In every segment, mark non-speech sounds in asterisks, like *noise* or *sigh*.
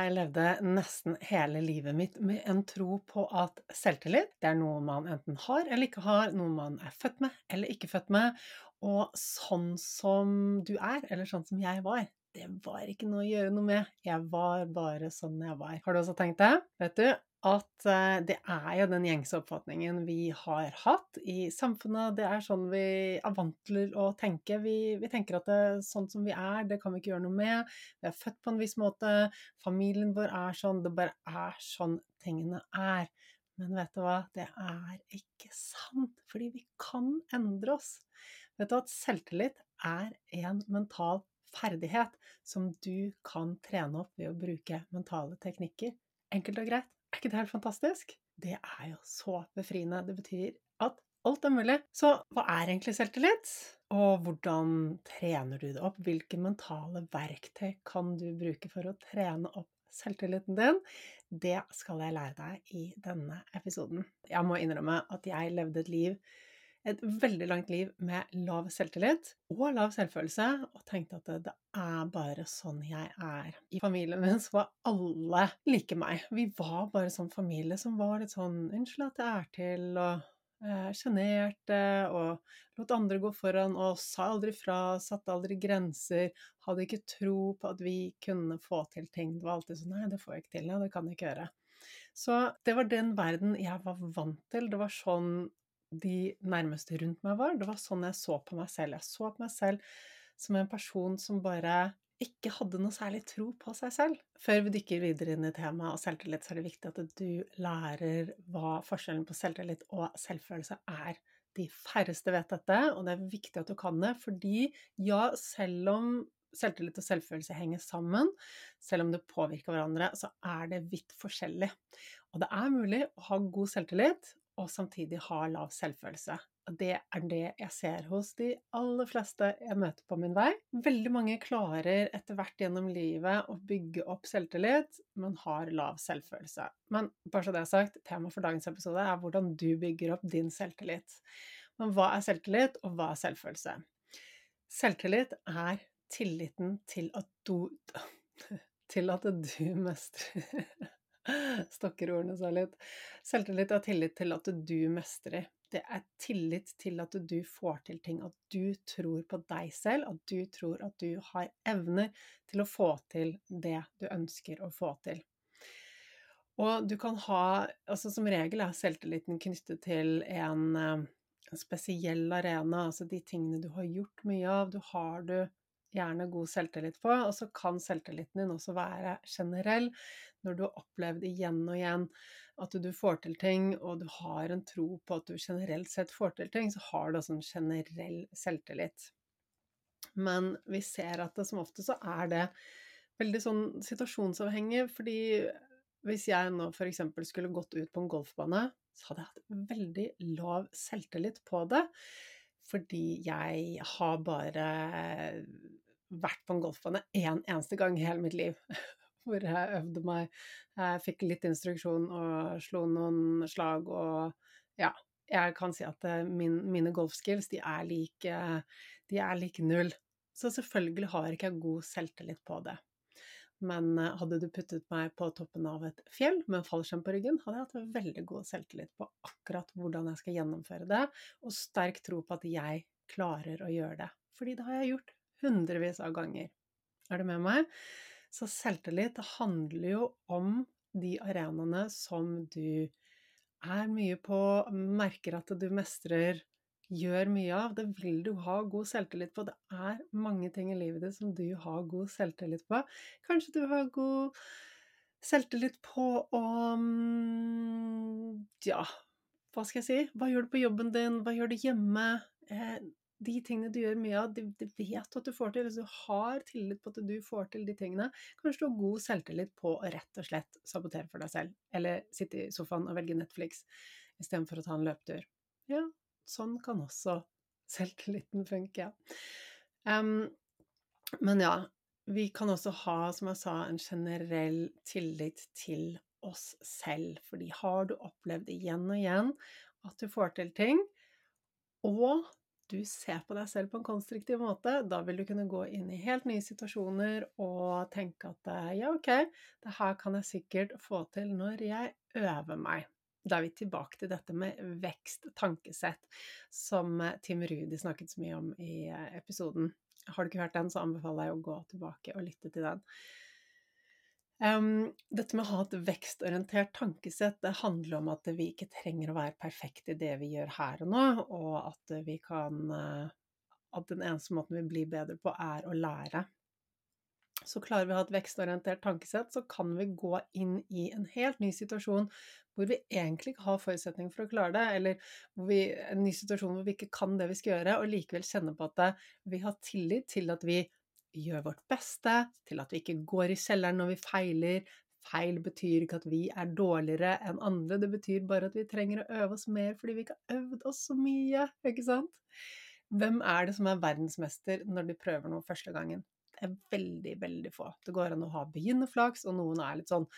Jeg levde nesten hele livet mitt med en tro på at selvtillit, det er noe man enten har eller ikke har, noe man er født med eller ikke født med, og sånn som du er, eller sånn som jeg var, det var ikke noe å gjøre noe med. Jeg var bare sånn jeg var. Har du også tenkt det? Vet du, at eh, det er jo den gjengse oppfatningen vi har hatt i samfunnet. Det er sånn vi er vant til å tenke. Vi, vi tenker at det, sånn som vi er, det kan vi ikke gjøre noe med. Vi er født på en viss måte. Familien vår er sånn. Det bare er sånn tingene er. Men vet du hva? Det er ikke sant. Fordi vi kan endre oss. Vet du at selvtillit er en mental ferdighet som du kan trene opp ved å bruke mentale teknikker. Enkelt og greit. Er ikke det helt fantastisk? Det er jo så befriende. Det betyr at alt er mulig. Så hva er egentlig selvtillit? Og hvordan trener du det opp? Hvilke mentale verktøy kan du bruke for å trene opp selvtilliten din? Det skal jeg lære deg i denne episoden. Jeg må innrømme at jeg levde et liv et veldig langt liv med lav selvtillit og lav selvfølelse, og tenkte at det, det, er bare sånn jeg er. I familien min så var alle like meg. Vi var bare sånn familie som var litt sånn 'Unnskyld at jeg er til', og eh, sjenerte, og lot andre gå foran, og sa aldri fra, satte aldri grenser, hadde ikke tro på at vi kunne få til ting. Det var alltid sånn 'Nei, det får jeg ikke til. Nei, det kan jeg ikke gjøre'. Så det var den verden jeg var vant til. Det var sånn de nærmeste rundt meg var. Det var sånn jeg så på meg selv. Jeg så på meg selv som en person som bare ikke hadde noe særlig tro på seg selv. Før vi dykker videre inn i temaet og selvtillit, så er det viktig at du lærer hva forskjellen på selvtillit og selvfølelse er. De færreste vet dette, og det er viktig at du kan det, fordi ja, selv om selvtillit og selvfølelse henger sammen, selv om det påvirker hverandre, så er det vidt forskjellig. Og det er mulig å ha god selvtillit og samtidig har lav selvfølelse. Og det er det jeg ser hos de aller fleste jeg møter på min vei. Veldig mange klarer etter hvert gjennom livet å bygge opp selvtillit, men har lav selvfølelse. Men bare så det er sagt, temaet for dagens episode er hvordan du bygger opp din selvtillit. Men hva er selvtillit, og hva er selvfølelse? Selvtillit er tilliten til at du *laughs* Til at du mestrer Stokker ordene seg litt. Selvtillit er tillit til at du mestrer. Det er tillit til at du får til ting, at du tror på deg selv, at du tror at du har evner til å få til det du ønsker å få til. Og du kan ha Altså som regel er selvtilliten knyttet til en, en spesiell arena, altså de tingene du har gjort mye av. Du har du gjerne god selvtillit på. Og så kan selvtilliten din også være generell, når du har opplevd igjen og igjen at du får til ting, og du har en tro på at du generelt sett får til ting, så har du også en generell selvtillit. Men vi ser at det som ofte så er det veldig sånn situasjonsavhengig, fordi hvis jeg nå f.eks. skulle gått ut på en golfbane, så hadde jeg hatt veldig lav selvtillit på det. Fordi jeg har bare vært på en golfbane én eneste gang i hele mitt liv. *laughs* Hvor jeg øvde meg, jeg fikk litt instruksjon og slo noen slag og ja. Jeg kan si at eh, min, mine golfskills, de er like De er like null. Så selvfølgelig har ikke jeg god selvtillit på det. Men eh, hadde du puttet meg på toppen av et fjell med en fallskjerm på ryggen, hadde jeg hatt veldig god selvtillit på akkurat hvordan jeg skal gjennomføre det, og sterk tro på at jeg klarer å gjøre det. Fordi det har jeg gjort hundrevis av ganger. Er du med meg? Så selvtillit handler jo om de arenaene som du er mye på, merker at du mestrer, gjør mye av. Det vil du ha god selvtillit på. Det er mange ting i livet ditt som du har god selvtillit på. Kanskje du har god selvtillit på å mm, ja, hva skal jeg si, hva gjør du på jobben din, hva gjør du hjemme? De tingene du gjør mye av, de, de vet at du får til. Altså, du har tillit på at du får til de tingene. Kanskje du har god selvtillit på å rett og slett sabotere for deg selv. Eller sitte i sofaen og velge Netflix istedenfor å ta en løpetur. Ja, sånn kan også *laughs* selvtilliten funke. Um, men ja, vi kan også ha, som jeg sa, en generell tillit til oss selv. Fordi har du opplevd igjen og igjen at du får til ting, og du ser på deg selv på en konstruktiv måte, da vil du kunne gå inn i helt nye situasjoner og tenke at ja, ok, det her kan jeg sikkert få til når jeg øver meg. Da er vi tilbake til dette med vekst, tankesett, som Tim Rudi snakket så mye om i episoden. Har du ikke hørt den, så anbefaler jeg å gå tilbake og lytte til den. Um, dette med å ha et vekstorientert tankesett, det handler om at vi ikke trenger å være perfekte i det vi gjør her og nå, og at vi kan uh, At den eneste måten vi blir bedre på, er å lære. Så klarer vi å ha et vekstorientert tankesett, så kan vi gå inn i en helt ny situasjon hvor vi egentlig ikke har forutsetninger for å klare det, eller vi, en ny situasjon hvor vi ikke kan det vi skal gjøre, og likevel kjenne på at vi har tillit til at vi gjør vårt beste, til at vi ikke går i kjelleren når vi feiler. Feil betyr ikke at vi er dårligere enn andre, det betyr bare at vi trenger å øve oss mer fordi vi ikke har øvd oss så mye, ikke sant? Hvem er det som er verdensmester når de prøver noe første gangen? Det er veldig, veldig få. Det går an å ha begynnerflaks, og noen er litt sånn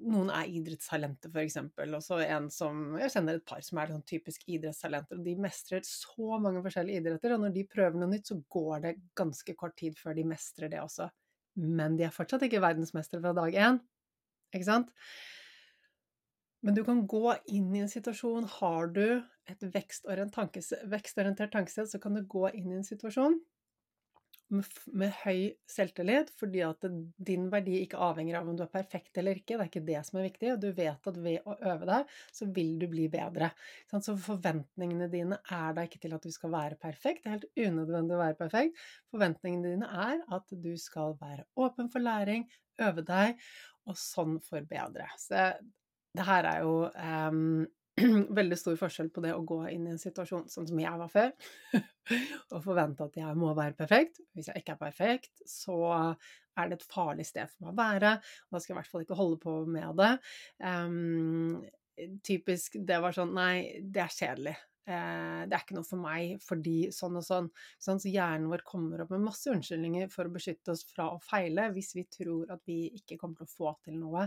noen er idrettstalenter, f.eks., og så en som Jeg kjenner et par som er sånn typisk idrettstalenter, og de mestrer så mange forskjellige idretter, og når de prøver noe nytt, så går det ganske kort tid før de mestrer det også. Men de er fortsatt ikke verdensmestere fra dag én, ikke sant? Men du kan gå inn i en situasjon Har du et vekstorientert tankesett, så kan du gå inn i en situasjon med, høy selvtillit, fordi at din verdi ikke avhenger av om du er perfekt eller ikke. Det er ikke det som er viktig. Og du vet at ved å øve deg, så vil du bli bedre. Så forventningene dine er da ikke til at du skal være perfekt. Det er helt unødvendig å være perfekt. Forventningene dine er at du skal være åpen for læring, øve deg, og sånn forbedre. Så det her er jo um, *clears throat* veldig stor forskjell på det å gå inn i en situasjon sånn som jeg var før, *laughs* og forvente at jeg må være perfekt. Hvis jeg ikke er perfekt, så er det et farlig sted for meg å være, og da skal jeg i hvert fall ikke holde på med det. Um, typisk det var sånn Nei, det er kjedelig. Eh, det er ikke noe for meg fordi sånn og sånn. Så hjernen vår kommer opp med masse unnskyldninger for å beskytte oss fra å feile hvis vi tror at vi ikke kommer til å få til noe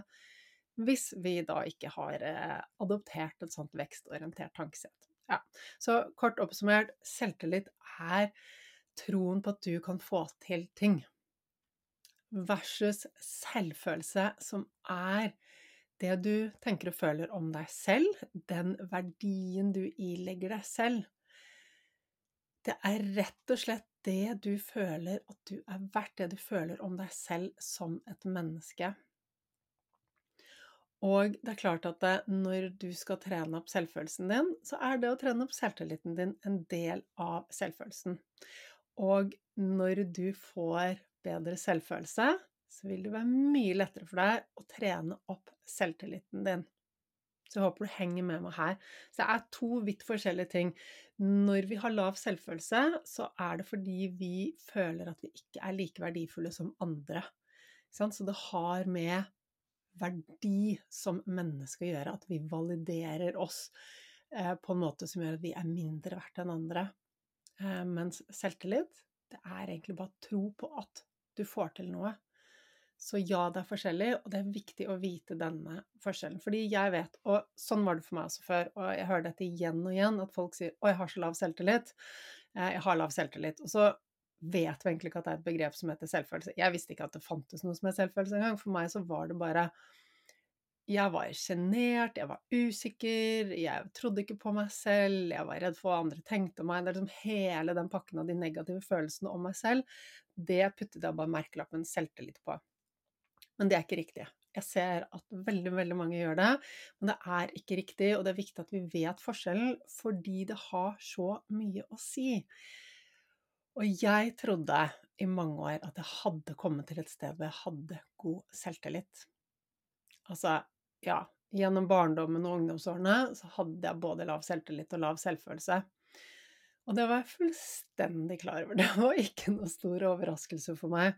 hvis vi da ikke har eh, adoptert et sånt vekstorientert tankesett. Ja. Så kort oppsummert, selvtillit er troen på at du kan få til ting, versus selvfølelse, som er det du tenker og føler om deg selv, den verdien du ilegger deg selv. Det er rett og slett det du føler at du er verdt, det du føler om deg selv som et menneske. Og det er klart at når du skal trene opp selvfølelsen din, så er det å trene opp selvtilliten din en del av selvfølelsen. Og når du får bedre selvfølelse, så vil det være mye lettere for deg å trene opp selvtilliten din. Så jeg håper du henger med meg her. Så det er to vidt forskjellige ting. Når vi har lav selvfølelse, så er det fordi vi føler at vi ikke er like verdifulle som andre. Så det har med verdi som menneske å gjøre, at vi validerer oss eh, på en måte som gjør at vi er mindre verdt enn andre. Eh, mens selvtillit, det er egentlig bare tro på at du får til noe. Så ja, det er forskjellig, og det er viktig å vite denne forskjellen. Fordi jeg vet, og sånn var det for meg også før, og jeg hører dette igjen og igjen, at folk sier 'Å, jeg har så lav selvtillit'. Eh, jeg har lav selvtillit. Og så vet vi egentlig ikke at det er et begrep som heter selvfølelse. Jeg visste ikke at det fantes noe som het selvfølelse engang. For meg så var det bare Jeg var sjenert, jeg var usikker, jeg trodde ikke på meg selv, jeg var redd for hva andre tenkte om meg. Det er liksom hele den pakken av de negative følelsene om meg selv, det puttet jeg bare merkelappen selvtillit på. Men det er ikke riktig. Jeg ser at veldig, veldig mange gjør det, men det er ikke riktig, og det er viktig at vi vet forskjellen, fordi det har så mye å si. Og jeg trodde i mange år at jeg hadde kommet til et sted hvor jeg hadde god selvtillit. Altså, ja, gjennom barndommen og ungdomsårene så hadde jeg både lav selvtillit og lav selvfølelse. Og det var jeg fullstendig klar over. *laughs* Det var ikke noe stor overraskelse for meg.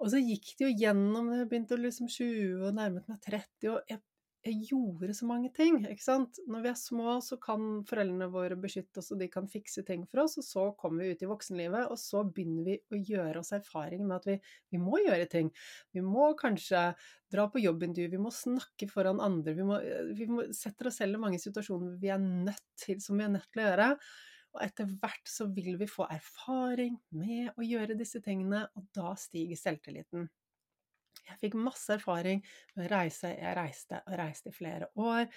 Og så gikk det jo gjennom, jeg begynte å liksom 20 og nærmet meg 30, og jeg jeg gjorde så mange ting, ikke sant. Når vi er små, så kan foreldrene våre beskytte oss, og de kan fikse ting for oss, og så kommer vi ut i voksenlivet, og så begynner vi å gjøre oss erfaring med at vi, vi må gjøre ting. Vi må kanskje dra på jobbintervju, vi må snakke foran andre, vi, må, vi må, setter oss selv i mange situasjoner vi er nødt til, som vi er nødt til å gjøre. Og etter hvert så vil vi få erfaring med å gjøre disse tingene, og da stiger selvtilliten. Jeg fikk masse erfaring med å reise. Jeg reiste og reiste i flere år.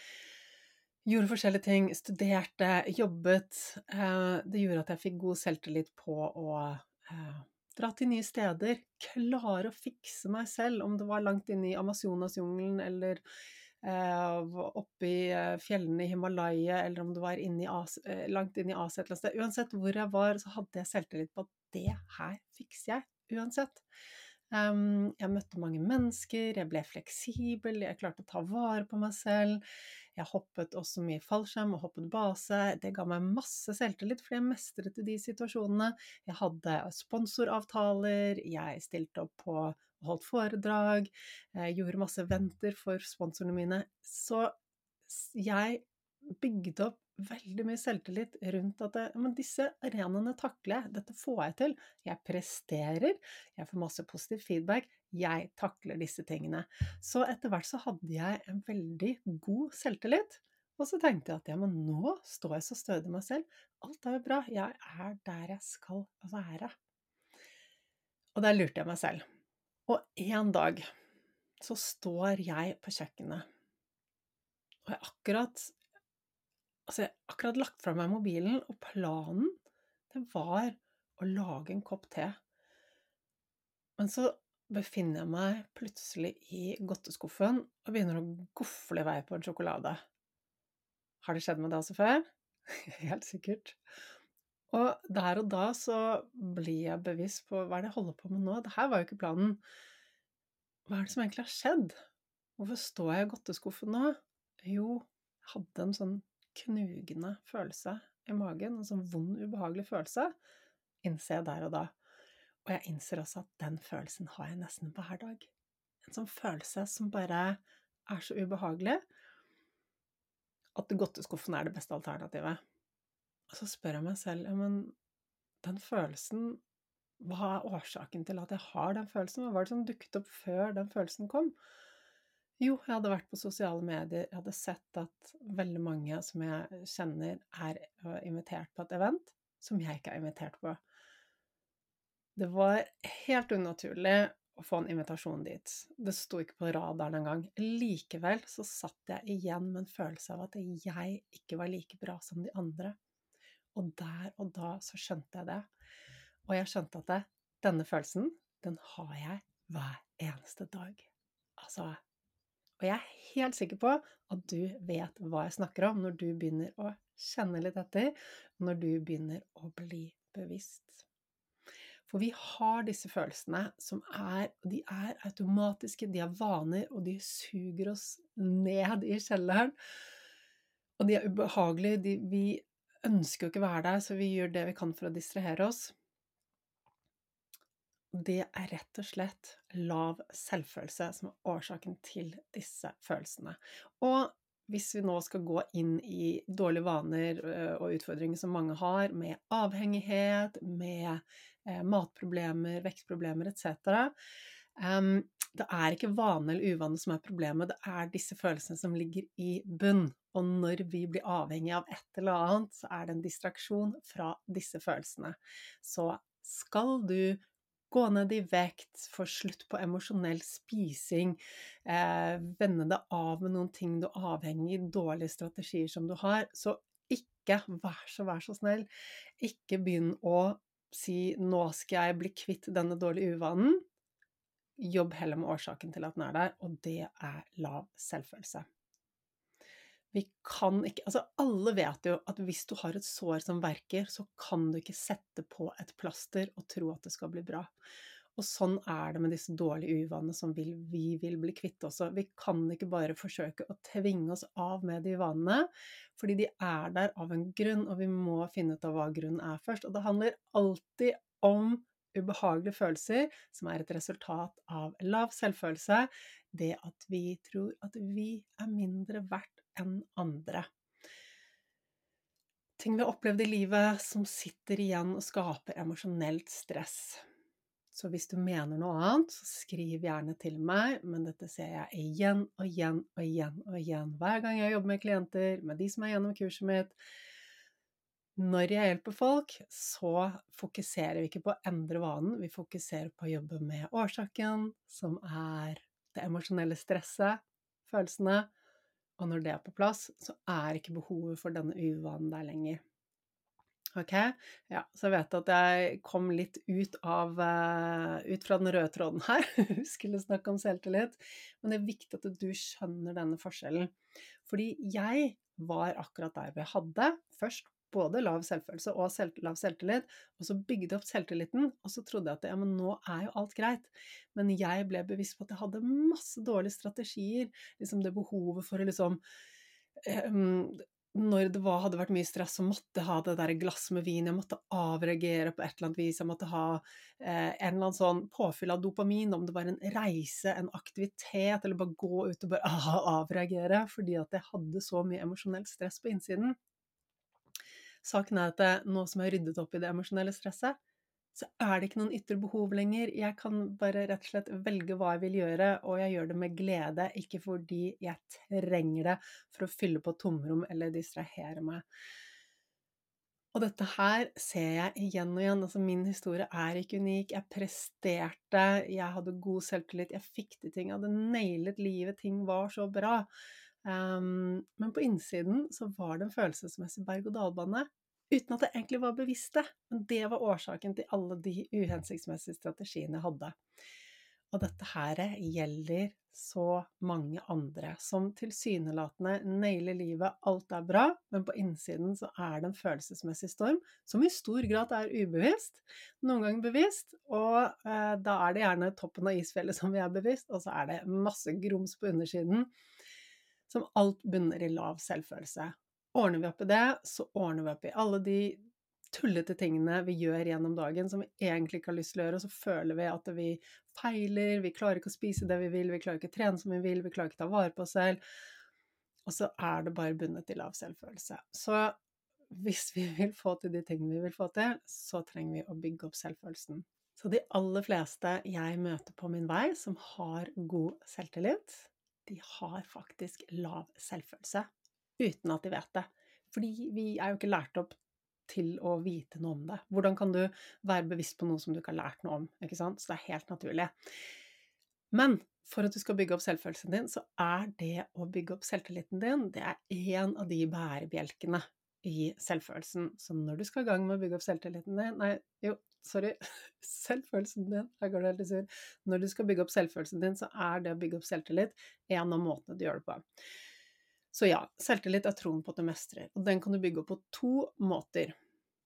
Gjorde forskjellige ting. Studerte, jobbet. Eh, det gjorde at jeg fikk god selvtillit på å eh, dra til nye steder. Klare å fikse meg selv, om det var langt inne i Amazonasjungelen eller eh, oppe i fjellene i Himalaya, eller om det var inne As langt inne i Asia et eller annet sted. Uansett hvor jeg var, så hadde jeg selvtillit på at det her fikser jeg. Uansett. Jeg møtte mange mennesker, jeg ble fleksibel, jeg klarte å ta vare på meg selv. Jeg hoppet også mye fallskjerm og hoppet base. Det ga meg masse selvtillit, fordi jeg mestret de situasjonene. Jeg hadde sponsoravtaler, jeg stilte opp på og holdt foredrag, jeg gjorde masse venter for sponsorene mine. Så jeg bygde opp veldig mye selvtillit rundt at det, men disse arenaene takler jeg, dette får jeg til. Jeg presterer, jeg får masse positiv feedback, jeg takler disse tingene. Så etter hvert så hadde jeg en veldig god selvtillit. Og så tenkte jeg at ja, men nå står jeg så stødig meg selv. Alt er jo bra. Jeg er der jeg skal være. Og der lurte jeg meg selv. Og en dag så står jeg på kjøkkenet, og jeg akkurat Altså, jeg har akkurat lagt fra meg mobilen, og planen, det var å lage en kopp te. Men så befinner jeg meg plutselig i godteskuffen og begynner å gofle i vei på en sjokolade. Har det skjedd med deg også før? Helt sikkert. Og der og da så blir jeg bevisst på hva er det jeg holder på med nå? Det her var jo ikke planen. Hva er det som egentlig har skjedd? Hvorfor står jeg i godteskuffen nå? Jo, jeg hadde en sånn knugende følelse i magen, en sånn vond, ubehagelig følelse, innser jeg der og da. Og jeg innser også at den følelsen har jeg nesten hver dag. En sånn følelse som bare er så ubehagelig at godteskuffen er det beste alternativet. Og så spør jeg meg selv, ja, men den følelsen Hva er årsaken til at jeg har den følelsen? Hva var det som dukket opp før den følelsen kom? Jo, jeg hadde vært på sosiale medier, jeg hadde sett at veldig mange som jeg kjenner, er invitert på et event som jeg ikke er invitert på. Det var helt unaturlig å få en invitasjon dit. Det sto ikke på radaren engang. Likevel så satt jeg igjen med en følelse av at jeg ikke var like bra som de andre. Og der og da så skjønte jeg det. Og jeg skjønte at det, denne følelsen, den har jeg hver eneste dag. Altså, og jeg er helt sikker på at du vet hva jeg snakker om når du begynner å kjenne litt etter, når du begynner å bli bevisst. For vi har disse følelsene som er De er automatiske, de er vaner, og de suger oss ned i kjelleren. Og de er ubehagelige. De, vi ønsker jo ikke å være der, så vi gjør det vi kan for å distrahere oss det er rett og slett lav selvfølelse som er årsaken til disse følelsene. Og hvis vi nå skal gå inn i dårlige vaner og utfordringer som mange har, med avhengighet, med matproblemer, vektproblemer etc. Det er ikke vane eller uvane som er problemet, det er disse følelsene som ligger i bunn. Og når vi blir avhengig av et eller annet, så er det en distraksjon fra disse følelsene. Så skal du gå ned i vekt, få slutt på emosjonell spising, eh, vende deg av med noen ting du er avhengig av, dårlige strategier som du har, så ikke, vær så, vær så snill, ikke begynn å si 'nå skal jeg bli kvitt denne dårlige uvanen'. Jobb heller med årsaken til at den er der, og det er lav selvfølelse. Vi kan ikke Altså, alle vet jo at hvis du har et sår som verker, så kan du ikke sette på et plaster og tro at det skal bli bra. Og sånn er det med disse dårlige uvanene som vi vil bli kvitt også. Vi kan ikke bare forsøke å tvinge oss av med de vanene, fordi de er der av en grunn, og vi må finne ut av hva grunnen er først. Og det handler alltid om ubehagelige følelser som er et resultat av lav selvfølelse, det at vi tror at vi er mindre verdt enn andre. Ting vi har opplevd i livet som sitter igjen og skaper emosjonelt stress. Så hvis du mener noe annet, så skriv gjerne til meg, men dette ser jeg igjen og igjen og igjen og igjen hver gang jeg jobber med klienter, med de som er gjennom kurset mitt. Når jeg hjelper folk, så fokuserer vi ikke på å endre vanen, vi fokuserer på å jobbe med årsaken, som er det emosjonelle stresset, følelsene, og når det er på plass, så er ikke behovet for denne uvanen der lenger. Ok, ja, så jeg vet at jeg kom litt ut av uh, Ut fra den røde tråden her. *laughs* Skulle snakke om selvtillit. Men det er viktig at du skjønner denne forskjellen. Fordi jeg var akkurat der vi hadde først både lav selvfølelse og selv, lav selvtillit, og så bygde jeg opp selvtilliten, og så trodde jeg at ja, men nå er jo alt greit. Men jeg ble bevisst på at jeg hadde masse dårlige strategier. Liksom det behovet for å liksom um, når det var, hadde vært mye stress, så måtte jeg ha det der glass med vin, jeg måtte avreagere på et eller annet vis, jeg måtte ha eh, en eller annen sånn påfyll av dopamin, om det var en reise, en aktivitet, eller bare gå ut og bare *laughs* ah, avreagere, fordi at jeg hadde så mye emosjonelt stress på innsiden. Saken er at det, nå som jeg har ryddet opp i det emosjonelle stresset, så er det ikke noen ytre behov lenger. Jeg kan bare rett og slett velge hva jeg vil gjøre, og jeg gjør det med glede, ikke fordi jeg trenger det for å fylle på tomrom eller distrahere meg. Og dette her ser jeg igjen og igjen. Altså, min historie er ikke unik. Jeg presterte, jeg hadde god selvtillit, jeg fikk til ting, jeg hadde nailet livet, ting var så bra. Um, men på innsiden så var det en følelsesmessig berg-og-dal-bane uten at jeg egentlig var bevisst det. Men det var årsaken til alle de uhensiktsmessige strategiene jeg hadde. Og dette her gjelder så mange andre som tilsynelatende nailer livet, alt er bra, men på innsiden så er det en følelsesmessig storm som i stor grad er ubevisst, noen ganger bevisst, og eh, da er det gjerne toppen av isfjellet som vi er bevisst, og så er det masse grums på undersiden som alt bunner i lav selvfølelse. Ordner vi opp i det, så ordner vi opp i alle de tullete tingene vi gjør gjennom dagen som vi egentlig ikke har lyst til å gjøre, og så føler vi at vi feiler, vi klarer ikke å spise det vi vil, vi klarer ikke å trene som vi vil, vi klarer ikke å ta vare på oss selv. Og så er det bare bundet til lav selvfølelse. Så hvis vi vil få til de tingene vi vil få til, så trenger vi å bygge opp selvfølelsen. Så de aller fleste jeg møter på min vei som har god selvtillit, de har faktisk lav selvfølelse uten at de vet det. Fordi vi er jo ikke lært opp til å vite noe om det. Hvordan kan du være bevisst på noe som du ikke har lært noe om? ikke sant? Så det er helt naturlig. Men for at du skal bygge opp selvfølelsen din, så er det å bygge opp selvtilliten din, det er en av de bærebjelkene i selvfølelsen. Så når du skal i gang med å bygge opp selvtilliten din Nei, jo, sorry. *laughs* Selvfølelsen din. Her går helt i sur. Når du skal bygge opp selvfølelsen din, så er det å bygge opp selvtillit en av måtene du gjør det på. Så ja, selvtillit er troen på at du mestrer, og den kan du bygge opp på to måter.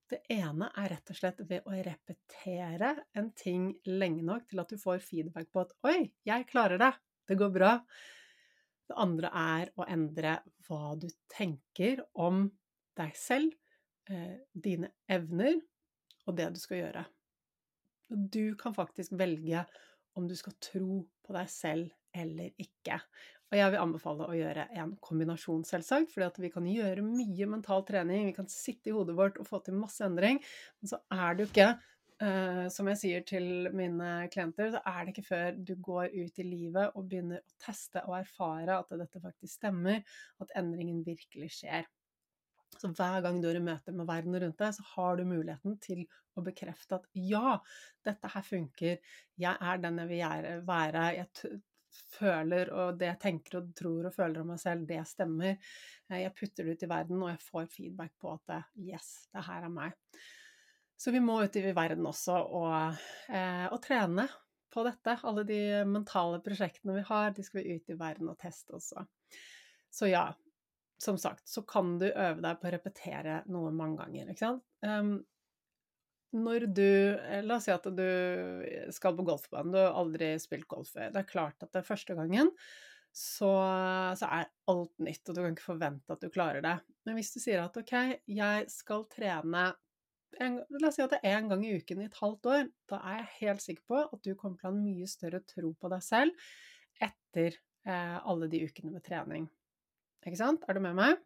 Det ene er rett og slett ved å repetere en ting lenge nok til at du får feedback på at 'oi, jeg klarer det, det går bra'. Det andre er å endre hva du tenker om deg selv, eh, dine evner og det du skal gjøre. Du kan faktisk velge om du skal tro på deg selv eller ikke. Og jeg vil anbefale å gjøre en kombinasjon, selvsagt, fordi vi kan gjøre mye mental trening, vi kan sitte i hodet vårt og få til masse endring, men så er det jo ikke Uh, som jeg sier til mine klienter, så er det ikke før du går ut i livet og begynner å teste og erfare at dette faktisk stemmer, at endringen virkelig skjer. Så hver gang du er i møte med verden rundt deg, så har du muligheten til å bekrefte at ja, dette her funker, jeg er den jeg vil være, jeg føler, og det jeg tenker og tror og føler om meg selv, det stemmer. Eh, jeg putter det ut i verden, og jeg får feedback på at yes, det her er meg. Så vi må ut i verden også og, eh, og trene på dette. Alle de mentale prosjektene vi har, de skal vi ut i verden og teste også. Så ja, som sagt, så kan du øve deg på å repetere noe mange ganger. Ikke sant? Um, når du eh, La oss si at du skal på golfbanen, du har aldri spilt golf før. Det er klart at det er første gangen så, så, er alt nytt, og du kan ikke forvente at du klarer det. Men hvis du sier at ok, jeg skal trene en, La oss si at det er én gang i uken i et halvt år. Da er jeg helt sikker på at du kommer til å ha en mye større tro på deg selv etter eh, alle de ukene med trening. Ikke sant? Er du med meg?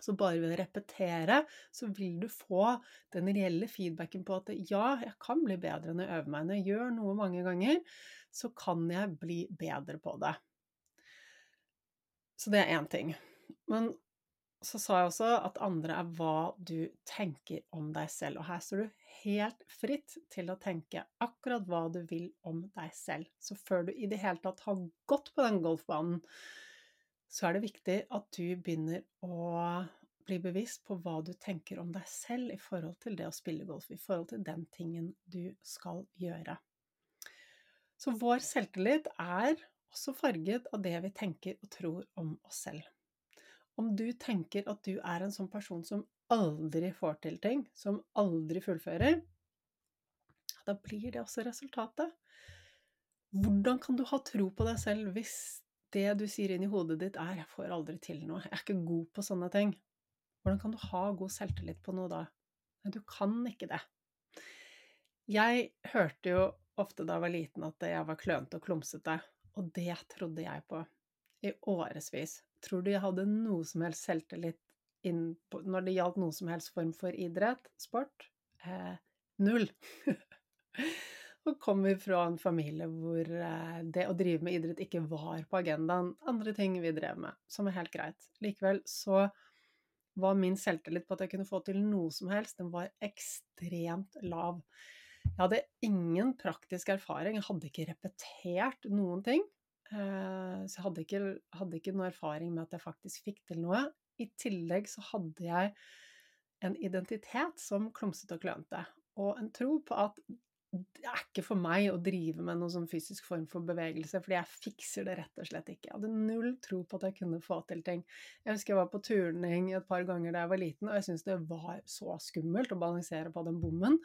Så bare ved å repetere, så vil du få den reelle feedbacken på at ja, jeg kan bli bedre når jeg øver meg. Når jeg gjør noe mange ganger, så kan jeg bli bedre på det. Så det er én ting. Men så sa jeg også at andre er hva du tenker om deg selv. Og her står du helt fritt til å tenke akkurat hva du vil om deg selv. Så før du i det hele tatt har gått på den golfbanen, så er det viktig at du begynner å bli bevisst på hva du tenker om deg selv i forhold til det å spille golf, i forhold til den tingen du skal gjøre. Så vår selvtillit er også farget av det vi tenker og tror om oss selv. Om du tenker at du er en sånn person som aldri får til ting, som aldri fullfører, da blir det også resultatet. Hvordan kan du ha tro på deg selv hvis det du sier inn i hodet ditt er 'jeg får aldri til noe', 'jeg er ikke god på sånne ting'. Hvordan kan du ha god selvtillit på noe da? Nei, du kan ikke det. Jeg hørte jo ofte da jeg var liten at jeg var klønete og klumsete, og det trodde jeg på i årevis. Tror du jeg hadde noe som helst selvtillit på, når det gjaldt noe som helst form for idrett, sport? Eh, null. *laughs* og kommer fra en familie hvor eh, det å drive med idrett ikke var på agendaen. Andre ting vi drev med, som er helt greit. Likevel så var min selvtillit på at jeg kunne få til noe som helst, den var ekstremt lav. Jeg hadde ingen praktisk erfaring, jeg hadde ikke repetert noen ting. Eh, så jeg hadde ikke, hadde ikke noe erfaring med at jeg faktisk fikk til noe. I tillegg så hadde jeg en identitet som klumsete og klønete, og en tro på at det er ikke for meg å drive med noen sånn fysisk form for bevegelse, fordi jeg fikser det rett og slett ikke. Jeg hadde null tro på at jeg kunne få til ting. Jeg husker jeg var på turning et par ganger da jeg var liten, og jeg syntes det var så skummelt å balansere på den bommen.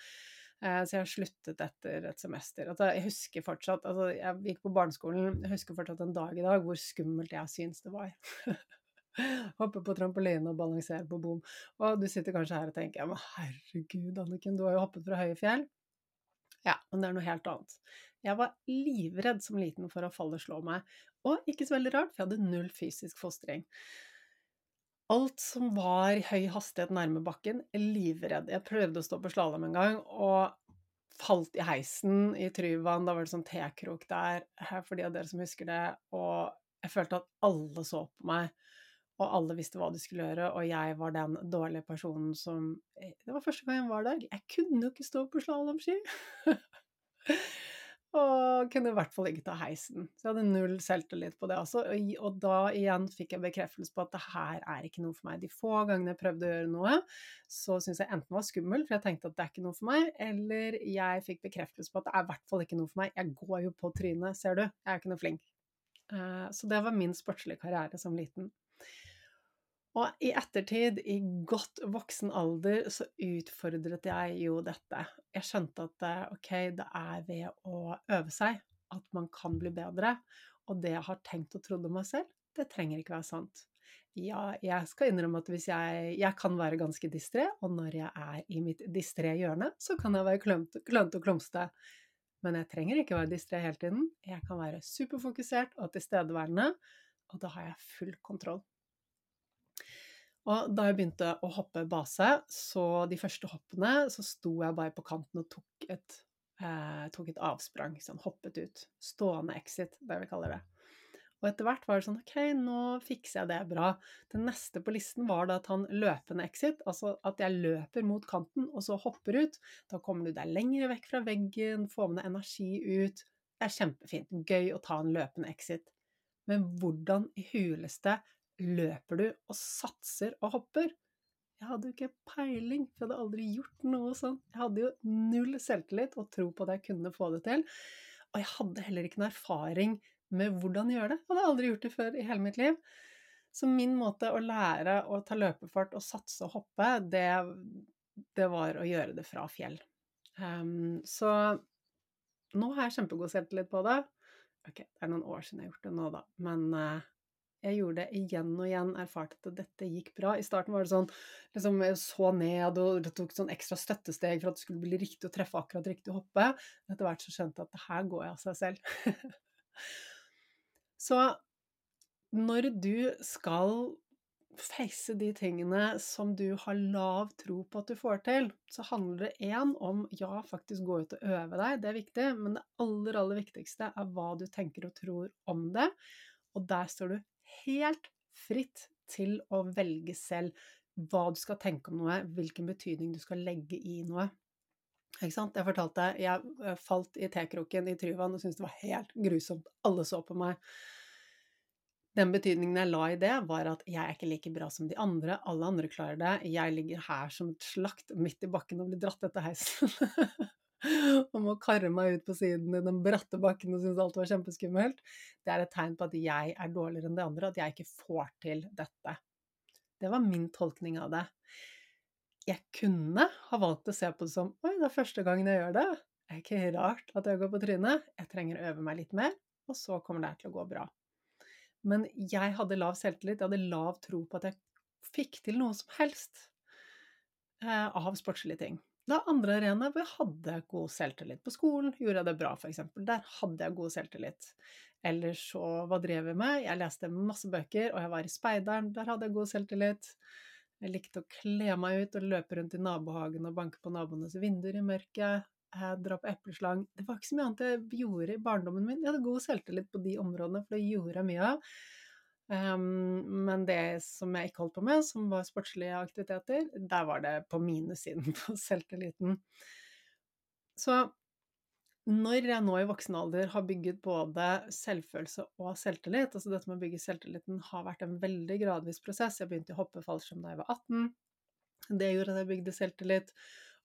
Eh, så jeg sluttet etter et semester. Jeg husker fortsatt altså, Jeg gikk på barneskolen, jeg husker fortsatt en dag i dag hvor skummelt jeg syns det var. *laughs* Hoppe på trampoline og balansere på bom. Og du sitter kanskje her og tenker ja, men herregud, Anniken, du har jo hoppet fra høye fjell. Ja, men det er noe helt annet. Jeg var livredd som liten for å falle og slå meg, og ikke så veldig rart, for jeg hadde null fysisk fostring. Alt som var høy hastighet nærme bakken, livredd. Jeg prøvde å stå på slalåm en gang, og falt i heisen i Tryvann. Da var det sånn tekrok der, for de av dere som husker det. Og jeg følte at alle så på meg og alle visste hva de skulle gjøre, og jeg var den dårlige personen som eh, Det var første gang jeg var der. Jeg kunne jo ikke stå på slalåmski! *laughs* og kunne i hvert fall ikke ta heisen. Så jeg hadde null selvtillit på det også. Og, og da igjen fikk jeg bekreftelse på at det her er ikke noe for meg. De få gangene jeg prøvde å gjøre noe, så syntes jeg enten var skummelt, for jeg tenkte at det er ikke noe for meg, eller jeg fikk bekreftelse på at det er i hvert fall ikke noe for meg. Jeg går jo på trynet, ser du. Jeg er ikke noe flink. Uh, så det var min sportslige karriere som liten. Og i ettertid, i godt voksen alder, så utfordret jeg jo dette. Jeg skjønte at eh, ok, det er ved å øve seg at man kan bli bedre. Og det jeg har tenkt og trodd om meg selv, det trenger ikke være sant. Ja, jeg skal innrømme at hvis jeg, jeg kan være ganske distré, og når jeg er i mitt distré hjørne, så kan jeg være klønete og klumsete. Men jeg trenger ikke være distré hele tiden. Jeg kan være superfokusert og tilstedeværende, og da har jeg full kontroll. Og da jeg begynte å hoppe base, så de første hoppene, så sto jeg bare på kanten og tok et, eh, tok et avsprang. Sånn, hoppet ut. Stående exit, det vi kaller det. Og etter hvert var det sånn ok, nå fikser jeg det bra. Det neste på listen var da at han løpende exit, altså at jeg løper mot kanten og så hopper ut. Da kommer du deg lenger vekk fra veggen, får med deg energi ut. Det er kjempefint. Gøy å ta en løpende exit. Men hvordan i huleste løper du og satser og hopper? Jeg hadde jo ikke peiling, for jeg hadde aldri gjort noe sånn. Jeg hadde jo null selvtillit og tro på at jeg kunne få det til. Og jeg hadde heller ikke noen erfaring med hvordan gjøre det. Jeg hadde aldri gjort det før i hele mitt liv. Så min måte å lære å ta løpefart og satse og hoppe, det, det var å gjøre det fra fjell. Um, så nå har jeg kjempegod selvtillit på det. Ok, det er noen år siden jeg har gjort det nå, da, men uh, jeg gjorde det igjen og igjen, erfarte at dette gikk bra. I starten var det sånn liksom jeg så ned og det tok sånn ekstra støttesteg for at det skulle bli riktig å treffe akkurat riktig hoppe. Etter hvert så skjønte jeg at det her går jeg av seg selv. *laughs* så når du skal face de tingene som du har lav tro på at du får til, så handler det én om ja, faktisk gå ut og øve deg, det er viktig, men det aller, aller viktigste er hva du tenker og tror om det. Og der står du helt fritt til å velge selv hva du skal tenke om noe, hvilken betydning du skal legge i noe. Ikke sant? Jeg fortalte jeg eh, falt i tekroken i Tryvann og syntes det var helt grusomt. Alle så på meg. Den betydningen jeg la i det, var at jeg er ikke like bra som de andre. Alle andre klarer det. Jeg ligger her som et slakt midt i bakken og blir dratt etter heisen. *laughs* og må karre meg ut på siden i den bratte bakken og synes alt var kjempeskummelt. Det er et tegn på at jeg er dårligere enn de andre, at jeg ikke får til dette. Det var min tolkning av det. Jeg kunne ha valgt å se på det som oi, det er første gangen jeg gjør det. Det er ikke rart at jeg går på trynet. Jeg trenger å øve meg litt mer, og så kommer det til å gå bra. Men jeg hadde lav selvtillit, jeg hadde lav tro på at jeg fikk til noe som helst eh, av sportslige ting. Er andre arenaer hvor jeg hadde god selvtillit. På skolen gjorde jeg det bra, f.eks. Der hadde jeg god selvtillit. Eller så, hva drev jeg med? Jeg leste masse bøker, og jeg var i speideren. Der hadde jeg god selvtillit. Jeg likte å kle meg ut og løpe rundt i nabohagen og banke på naboenes vinduer i mørket. Jeg dra på epleslang. Det var ikke så mye annet jeg gjorde i barndommen min. Jeg hadde god selvtillit på de områdene, for det gjorde jeg mye av. Um, men det som jeg ikke holdt på med, som var sportslige aktiviteter, der var det på minussiden *laughs* på selvtilliten. Så når jeg nå i voksen alder har bygget både selvfølelse og selvtillit, altså dette med å bygge selvtilliten har vært en veldig gradvis prosess. Jeg begynte å hoppe fallskjerm da jeg var 18. Det gjorde at jeg bygde selvtillit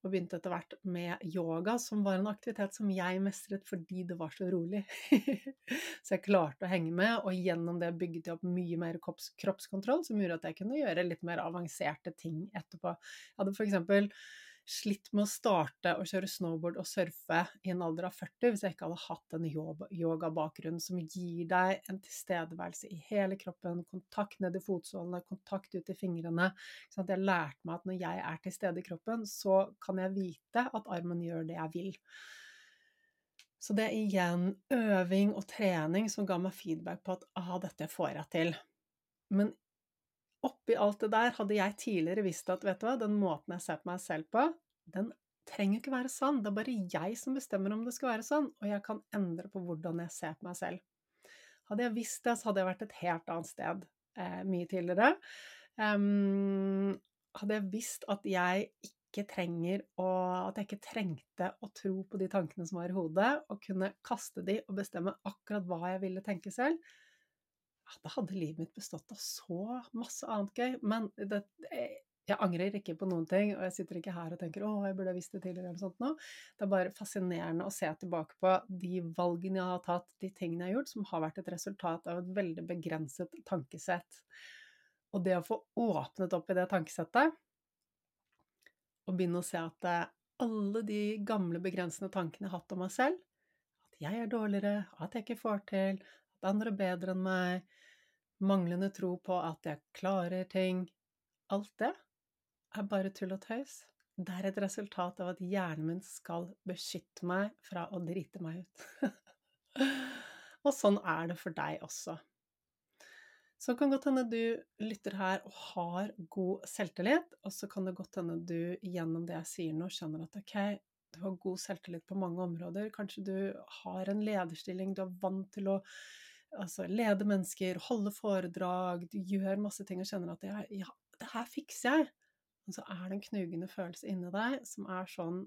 og begynte etter hvert med yoga, som var en aktivitet som jeg mestret fordi det var så rolig. *laughs* så jeg klarte å henge med, og gjennom det bygget jeg opp mye mer kroppskontroll, som gjorde at jeg kunne gjøre litt mer avanserte ting etterpå. Jeg hadde for eksempel slitt med å starte å kjøre snowboard og surfe i en alder av 40 hvis jeg ikke hadde hatt en yogabakgrunn som gir deg en tilstedeværelse i hele kroppen, kontakt ned i fotsålene, kontakt ut i fingrene. Jeg lærte meg at når jeg er til stede i kroppen, så kan jeg vite at armen gjør det jeg vil. Så det er igjen øving og trening som ga meg feedback på at ah, dette får jeg til. Men oppi alt det der hadde jeg tidligere visst at vet du hva, den måten jeg ser på meg selv på, den trenger ikke være sann. Det er bare jeg som bestemmer om det skal være sånn, og jeg kan endre på hvordan jeg ser på meg selv. Hadde jeg visst det, så hadde jeg vært et helt annet sted eh, mye tidligere. Um, hadde jeg visst at jeg ikke trenger å At jeg ikke trengte å tro på de tankene som var i hodet, og kunne kaste de og bestemme akkurat hva jeg ville tenke selv, da hadde livet mitt bestått av så masse annet gøy. Men det, jeg angrer ikke på noen ting, og jeg sitter ikke her og tenker 'Å, jeg burde ha visst det tidligere', eller sånt nå. Det er bare fascinerende å se tilbake på de valgene jeg har tatt, de tingene jeg har gjort, som har vært et resultat av et veldig begrenset tankesett. Og det å få åpnet opp i det tankesettet, og begynne å se at eh, alle de gamle, begrensende tankene jeg har hatt om meg selv, at jeg er dårligere, at jeg ikke får til, at andre er bedre enn meg, manglende tro på at jeg klarer ting Alt det er bare tull og tøys. Det er et resultat av at hjernen min skal beskytte meg fra å drite meg ut. *laughs* og sånn er det for deg også. Så kan godt hende du lytter her og har god selvtillit, og så kan det godt hende du gjennom det jeg sier nå, skjønner at ok, du har god selvtillit på mange områder. Kanskje du har en lederstilling, du er vant til å altså, lede mennesker, holde foredrag, du gjør masse ting og kjenner at ja, ja, det her fikser jeg. Men så er det en knugende følelse inni deg som er sånn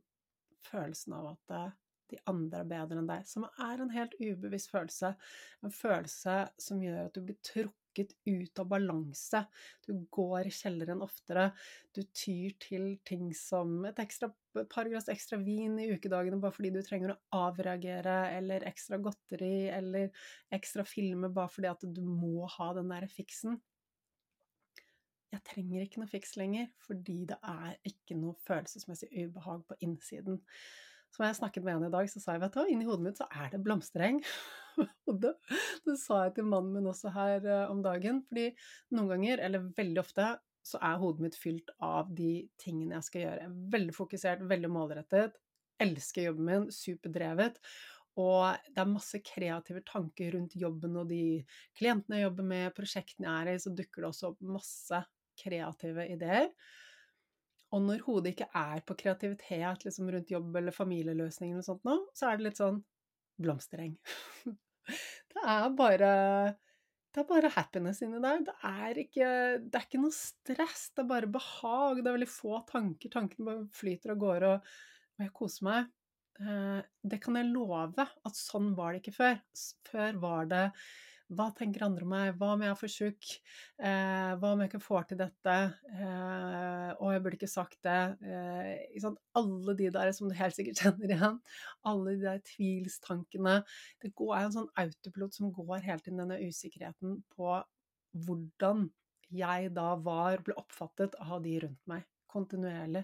følelsen av at eh, de andre er bedre enn deg, som er en helt ubevisst følelse. En følelse som gjør at du blir trukket trukket ut av balanse. Du går i kjelleren oftere. Du tyr til ting som et, ekstra, par glass ekstra vin i ukedagene bare fordi du trenger å avreagere, eller ekstra godteri, eller ekstra filmer bare fordi at du må ha den der fiksen. Jeg trenger ikke noe fiks lenger, fordi det er ikke noe følelsesmessig ubehag på innsiden. Så jeg snakket med en i dag, så sa jeg vet du hva, inni hodet mitt så er det blomstereng. og det, det, sa jeg til mannen min også her uh, om dagen. Fordi noen ganger, eller veldig ofte, så er hodet mitt fylt av de tingene jeg skal gjøre. Veldig fokusert, veldig målrettet. Elsker jobben min, superdrevet. Og det er masse kreative tanker rundt jobben og de klientene jeg jobber med, prosjektene jeg er i, så dukker det også opp masse kreative ideer. Og når hodet ikke er på kreativitet liksom rundt jobb eller familieløsninger eller sånt nå, så er det litt sånn blomstereng. *laughs* det er bare det er bare happiness inni der. Det er, ikke, det er ikke noe stress, det er bare behag. Det er veldig få tanker. Tankene bare flyter og, og jeg koser meg. Eh, det kan jeg love at sånn var det ikke før. Før var det hva tenker andre om meg? Hva om jeg er for tjukk? Eh, hva om jeg ikke får til dette? Eh, og jeg burde ikke sagt det. Eh, alle de der som du helt sikkert *laughs* kjenner igjen. Alle de der tvilstankene. Det er en sånn autopilot som går helt inn denne usikkerheten på hvordan jeg da var, ble oppfattet av de rundt meg. Kontinuerlig.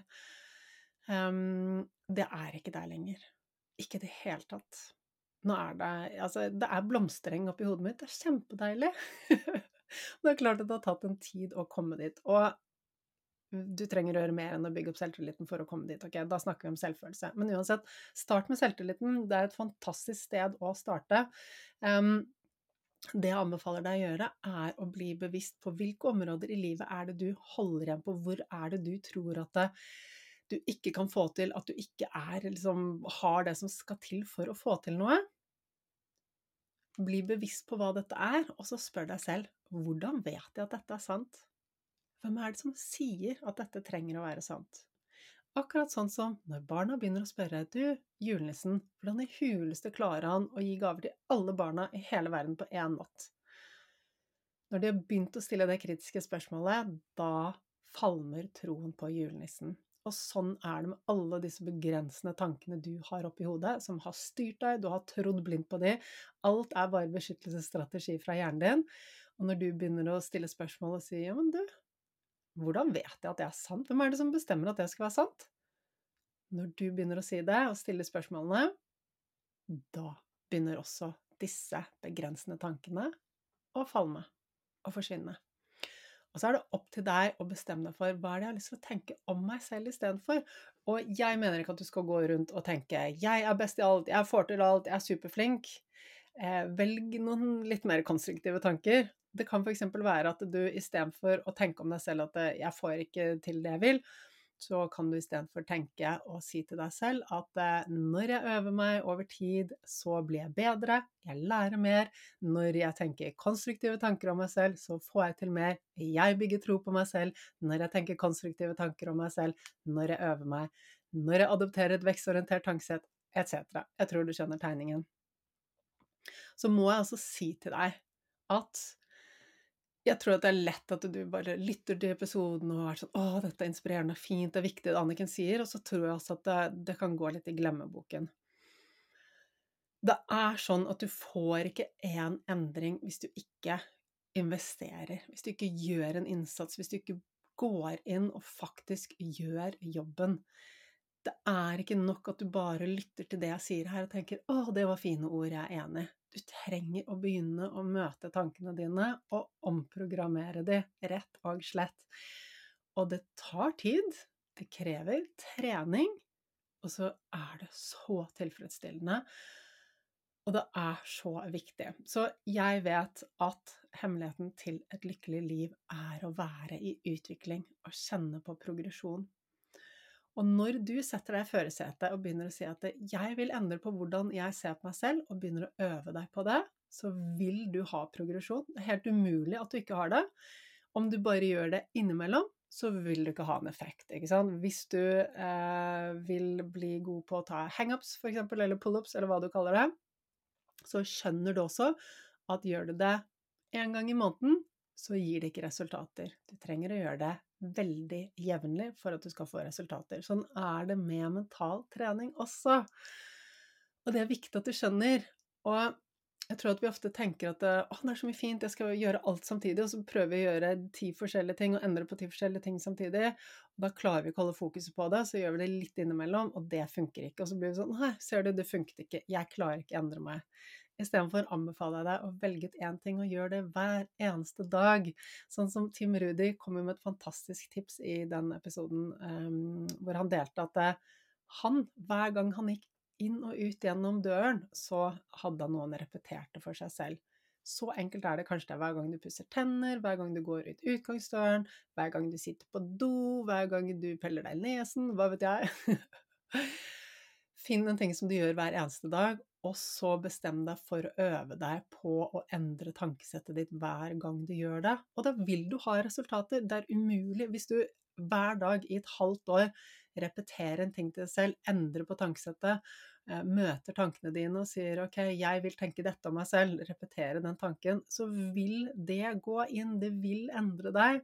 Um, det er ikke der lenger. Ikke i det hele tatt. Nå er det Altså, det er blomstereng oppi hodet mitt. Det er kjempedeilig. *laughs* det er klart at det har tatt en tid å komme dit. Og du trenger å gjøre mer enn å bygge opp selvtilliten for å komme dit. ok? Da snakker vi om selvfølelse. Men uansett, start med selvtilliten. Det er et fantastisk sted å starte. Um, det jeg anbefaler deg å gjøre, er å bli bevisst på hvilke områder i livet er det du holder igjen på. Hvor er det du tror at det, du ikke kan få til, at du ikke er, liksom, har det som skal til for å få til noe. Bli bevisst på hva dette er, og så spør deg selv hvordan vet jeg at dette er sant? Hvem er det som sier at dette trenger å være sant? Akkurat sånn som når barna begynner å spørre du, julenissen, hvordan i huleste klarer han å gi gaver til alle barna i hele verden på én natt? Når de har begynt å stille det kritiske spørsmålet, da falmer troen på julenissen. Og sånn er det med alle disse begrensende tankene du har oppi hodet, som har styrt deg, du har trodd blindt på de. Alt er bare beskyttelsesstrategi fra hjernen din. Og når du begynner å stille spørsmål og si ja, men du, hvordan vet jeg at det er sant? Hvem er det som bestemmer at det skal være sant? Når du begynner å si det og stille spørsmålene, da begynner også disse begrensende tankene å falme og forsvinne. Og så er det opp til deg å bestemme deg for hva er det jeg har lyst til å tenke om meg selv istedenfor. Og jeg mener ikke at du skal gå rundt og tenke 'jeg er best i alt', 'jeg får til alt', 'jeg er superflink'. Eh, velg noen litt mer konstruktive tanker. Det kan f.eks. være at du istedenfor å tenke om deg selv at 'jeg får ikke til det jeg vil', så kan du istedenfor tenke og si til deg selv at eh, når jeg øver meg over tid, så blir jeg bedre, jeg lærer mer. Når jeg tenker konstruktive tanker om meg selv, så får jeg til mer. Jeg bygger tro på meg selv når jeg tenker konstruktive tanker om meg selv, når jeg øver meg, når jeg adopterer et vekstorientert tankesett, etc. Jeg tror du skjønner tegningen. Så må jeg altså si til deg at jeg tror at det er lett at du bare lytter til episoden og er sånn 'Å, dette er inspirerende, fint, det er viktig det Anniken sier', og så tror jeg også at det, det kan gå litt i glemmeboken. Det er sånn at du får ikke én endring hvis du ikke investerer, hvis du ikke gjør en innsats, hvis du ikke går inn og faktisk gjør jobben. Det er ikke nok at du bare lytter til det jeg sier her og tenker 'Å, det var fine ord, jeg er enig'. Du trenger å begynne å møte tankene dine og omprogrammere de, rett og slett. Og det tar tid, det krever trening, og så er det så tilfredsstillende. Og det er så viktig. Så jeg vet at hemmeligheten til et lykkelig liv er å være i utvikling og kjenne på progresjon. Og når du setter deg i førersetet og begynner å si at 'jeg vil endre på hvordan jeg ser på meg selv', og begynner å øve deg på det, så vil du ha progresjon. Det er helt umulig at du ikke har det. Om du bare gjør det innimellom, så vil du ikke ha en effekt. Hvis du eh, vil bli god på å ta hangups, f.eks., eller pullups, eller hva du kaller det, så skjønner du også at gjør du det én gang i måneden, så gir det ikke resultater. Du trenger å gjøre det veldig jevnlig for at du skal få resultater. Sånn er det med mental trening også. Og det er viktig at du skjønner. Og Jeg tror at vi ofte tenker at å, det er så mye fint, jeg skal gjøre alt samtidig, og så prøver vi å gjøre ti forskjellige ting og endre på ti forskjellige ting samtidig. Da klarer vi ikke å holde fokuset på det, så gjør vi det litt innimellom, og det funker ikke. Og så blir vi sånn Nei, ser du, det funket ikke, jeg klarer ikke å endre meg. Istedenfor anbefaler jeg deg å velge ut én ting og gjøre det hver eneste dag. Sånn som Tim Rudi kom med et fantastisk tips i den episoden um, hvor han delte at eh, han, hver gang han gikk inn og ut gjennom døren, så hadde han noen repeterte for seg selv. Så enkelt er det. Kanskje det er hver gang du pusser tenner, hver gang du går ut utgangsdøren, hver gang du sitter på do, hver gang du peller deg i nesen, hva vet jeg. *laughs* Finn en ting som du gjør hver eneste dag, og så bestem deg for å øve deg på å endre tankesettet ditt hver gang du gjør det. Og da vil du ha resultater. Det er umulig hvis du hver dag i et halvt år repeterer en ting til deg selv, endrer på tankesettet, eh, møter tankene dine og sier ok, jeg vil tenke dette om meg selv, repetere den tanken, så vil det gå inn. Det vil endre deg.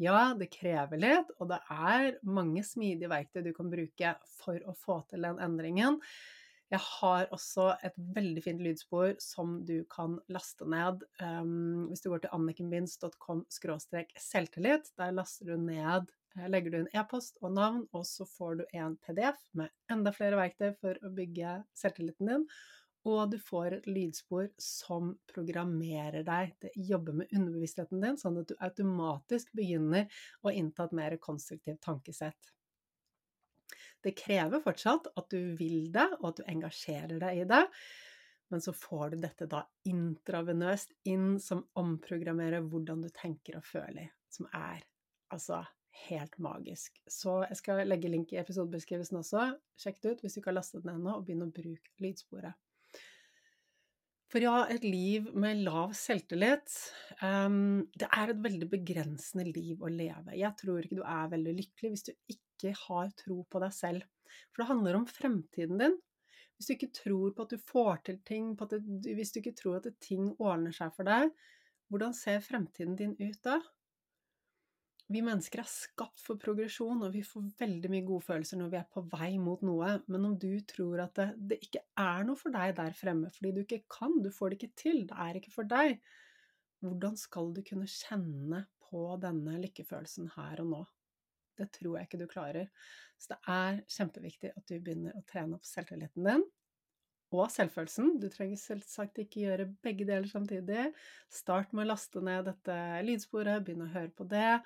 Ja, det krever litt, og det er mange smidige verktøy du kan bruke for å få til den endringen. Jeg har også et veldig fint lydspor som du kan laste ned um, hvis du går til annikenbinds.com selvtillit. Der laster du ned eh, Legger du inn e-post og navn, og så får du en PDF med enda flere verktøy for å bygge selvtilliten din. Og du får et lydspor som programmerer deg til å jobbe med underbevisstheten din, sånn at du automatisk begynner å innta et mer konstruktivt tankesett. Det krever fortsatt at du vil det, og at du engasjerer deg i det, men så får du dette da intravenøst inn, som omprogrammerer hvordan du tenker og føler, som er altså helt magisk. Så jeg skal legge link i episodebeskrivelsen også. Sjekk det ut hvis du ikke har lastet den ennå, og begynn å bruke lydsporet. For ja, et liv med lav selvtillit, um, det er et veldig begrensende liv å leve. Jeg tror ikke du er veldig lykkelig hvis du ikke har tro på deg selv. For det handler om fremtiden din. Hvis du ikke tror på at du får til ting, det, hvis du ikke tror at ting ordner seg for deg, hvordan ser fremtiden din ut da? Vi mennesker er skapt for progresjon, og vi får veldig mye gode følelser når vi er på vei mot noe, men om du tror at det, det, ikke er noe for deg der fremme fordi du ikke kan, du får det ikke til, det er ikke for deg, hvordan skal du kunne kjenne på denne lykkefølelsen her og nå? Det tror jeg ikke du klarer. Så det er kjempeviktig at du begynner å trene opp selvtilliten din, og selvfølelsen. Du trenger selvsagt ikke gjøre begge deler samtidig. Start med å laste ned dette lydsporet, begynne å høre på det.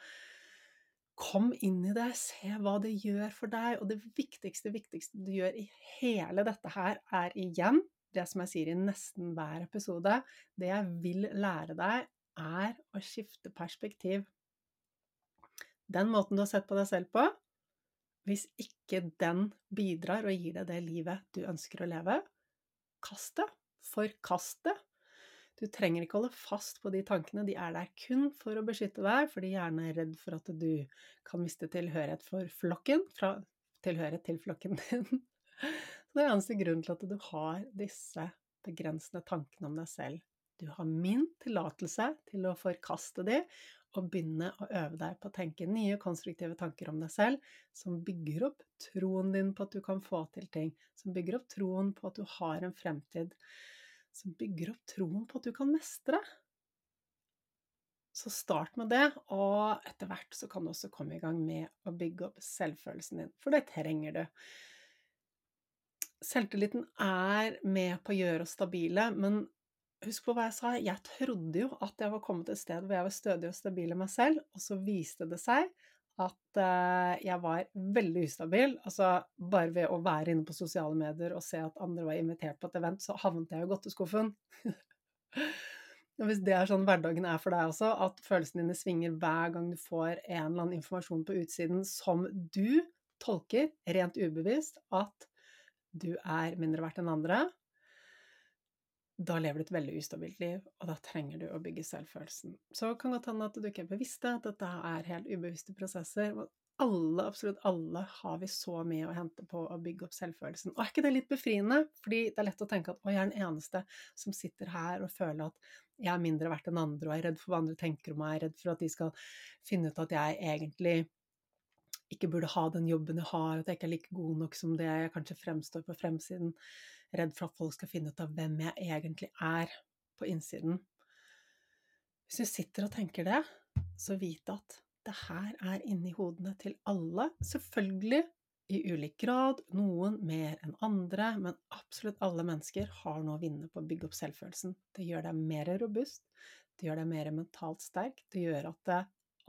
Kom inn i det, se hva det gjør for deg. Og det viktigste, viktigste du gjør i hele dette her, er igjen det som jeg sier i nesten hver episode. Det jeg vil lære deg, er å skifte perspektiv. Den måten du har sett på deg selv på, hvis ikke den bidrar og gir deg det livet du ønsker å leve, kast det. Forkast det. Du trenger ikke holde fast på de tankene, de er der kun for å beskytte deg, fordi hjernen er redd for at du kan miste tilhørighet for flokken, fra tilhørighet til flokken din. Så det er eneste grunnen til at du har disse begrensende tankene om deg selv. Du har min tillatelse til å forkaste de, og begynne å øve deg på å tenke nye, konstruktive tanker om deg selv, som bygger opp troen din på at du kan få til ting, som bygger opp troen på at du har en fremtid som bygger opp troen på at du kan mestre. Så start med det, og etter hvert så kan du også komme i gang med å bygge opp selvfølelsen din, for det trenger du. Selvtilliten er med på å gjøre oss stabile, men husk på hva jeg sa, jeg trodde jo at jeg var kommet et sted hvor jeg var stødig og stabil i meg selv, og så viste det seg at uh, jeg var veldig ustabil. Altså, bare ved å være inne på sosiale medier og se at andre var invitert på et event, så havnet jeg i godteskuffen. *laughs* og hvis det er sånn hverdagen er for deg også, at følelsene dine svinger hver gang du får en eller annen informasjon på utsiden som du tolker, rent ubevisst, at du er mindre verdt enn andre, da lever du et veldig ustabilt liv, og da trenger du å bygge selvfølelsen. Så det kan godt hende at du ikke er bevisst at dette er helt ubevisste prosesser. Alle, absolutt alle, har vi så mye å hente på å bygge opp selvfølelsen. Og er ikke det litt befriende? Fordi det er lett å tenke at å, jeg er den eneste som sitter her og føler at jeg er mindre verdt enn andre, og er redd for hva andre tenker om meg, er redd for at de skal finne ut at jeg egentlig ikke burde ha den jobben jeg har, at jeg ikke er like god nok som det jeg kanskje fremstår på fremsiden. Redd for at folk skal finne ut av hvem jeg egentlig er på innsiden. Hvis du sitter og tenker det, så vit at det her er inni hodene til alle. Selvfølgelig i ulik grad, noen mer enn andre, men absolutt alle mennesker har noe å vinne på å bygge opp selvfølelsen. Det gjør deg mer robust, det gjør deg mer mentalt sterk, det gjør at det,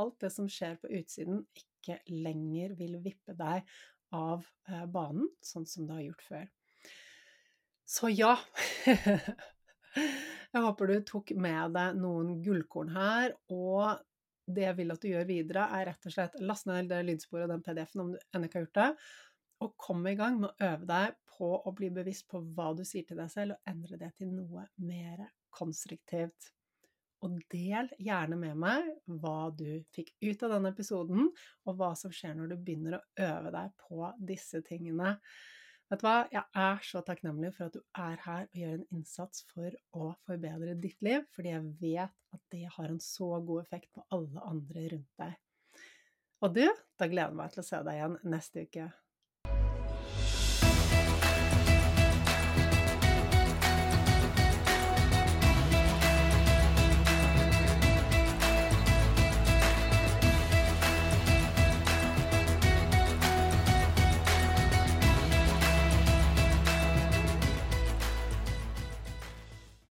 alt det som skjer på utsiden, ikke lenger vil vippe deg av eh, banen, sånn som det har gjort før. Så ja *laughs* Jeg håper du tok med deg noen gullkorn her, og det jeg vil at du gjør videre, er rett og slett last ned det lydsporet og den PDF-en om du ennå ikke har gjort det, og kom i gang med å øve deg på å bli bevisst på hva du sier til deg selv, og endre det til noe mer konstruktivt. Og del gjerne med meg hva du fikk ut av denne episoden, og hva som skjer når du begynner å øve deg på disse tingene. Vet du hva, jeg er så takknemlig for at du er her og gjør en innsats for å forbedre ditt liv, fordi jeg vet at det har en så god effekt på alle andre rundt deg. Og du, da gleder jeg meg til å se deg igjen neste uke.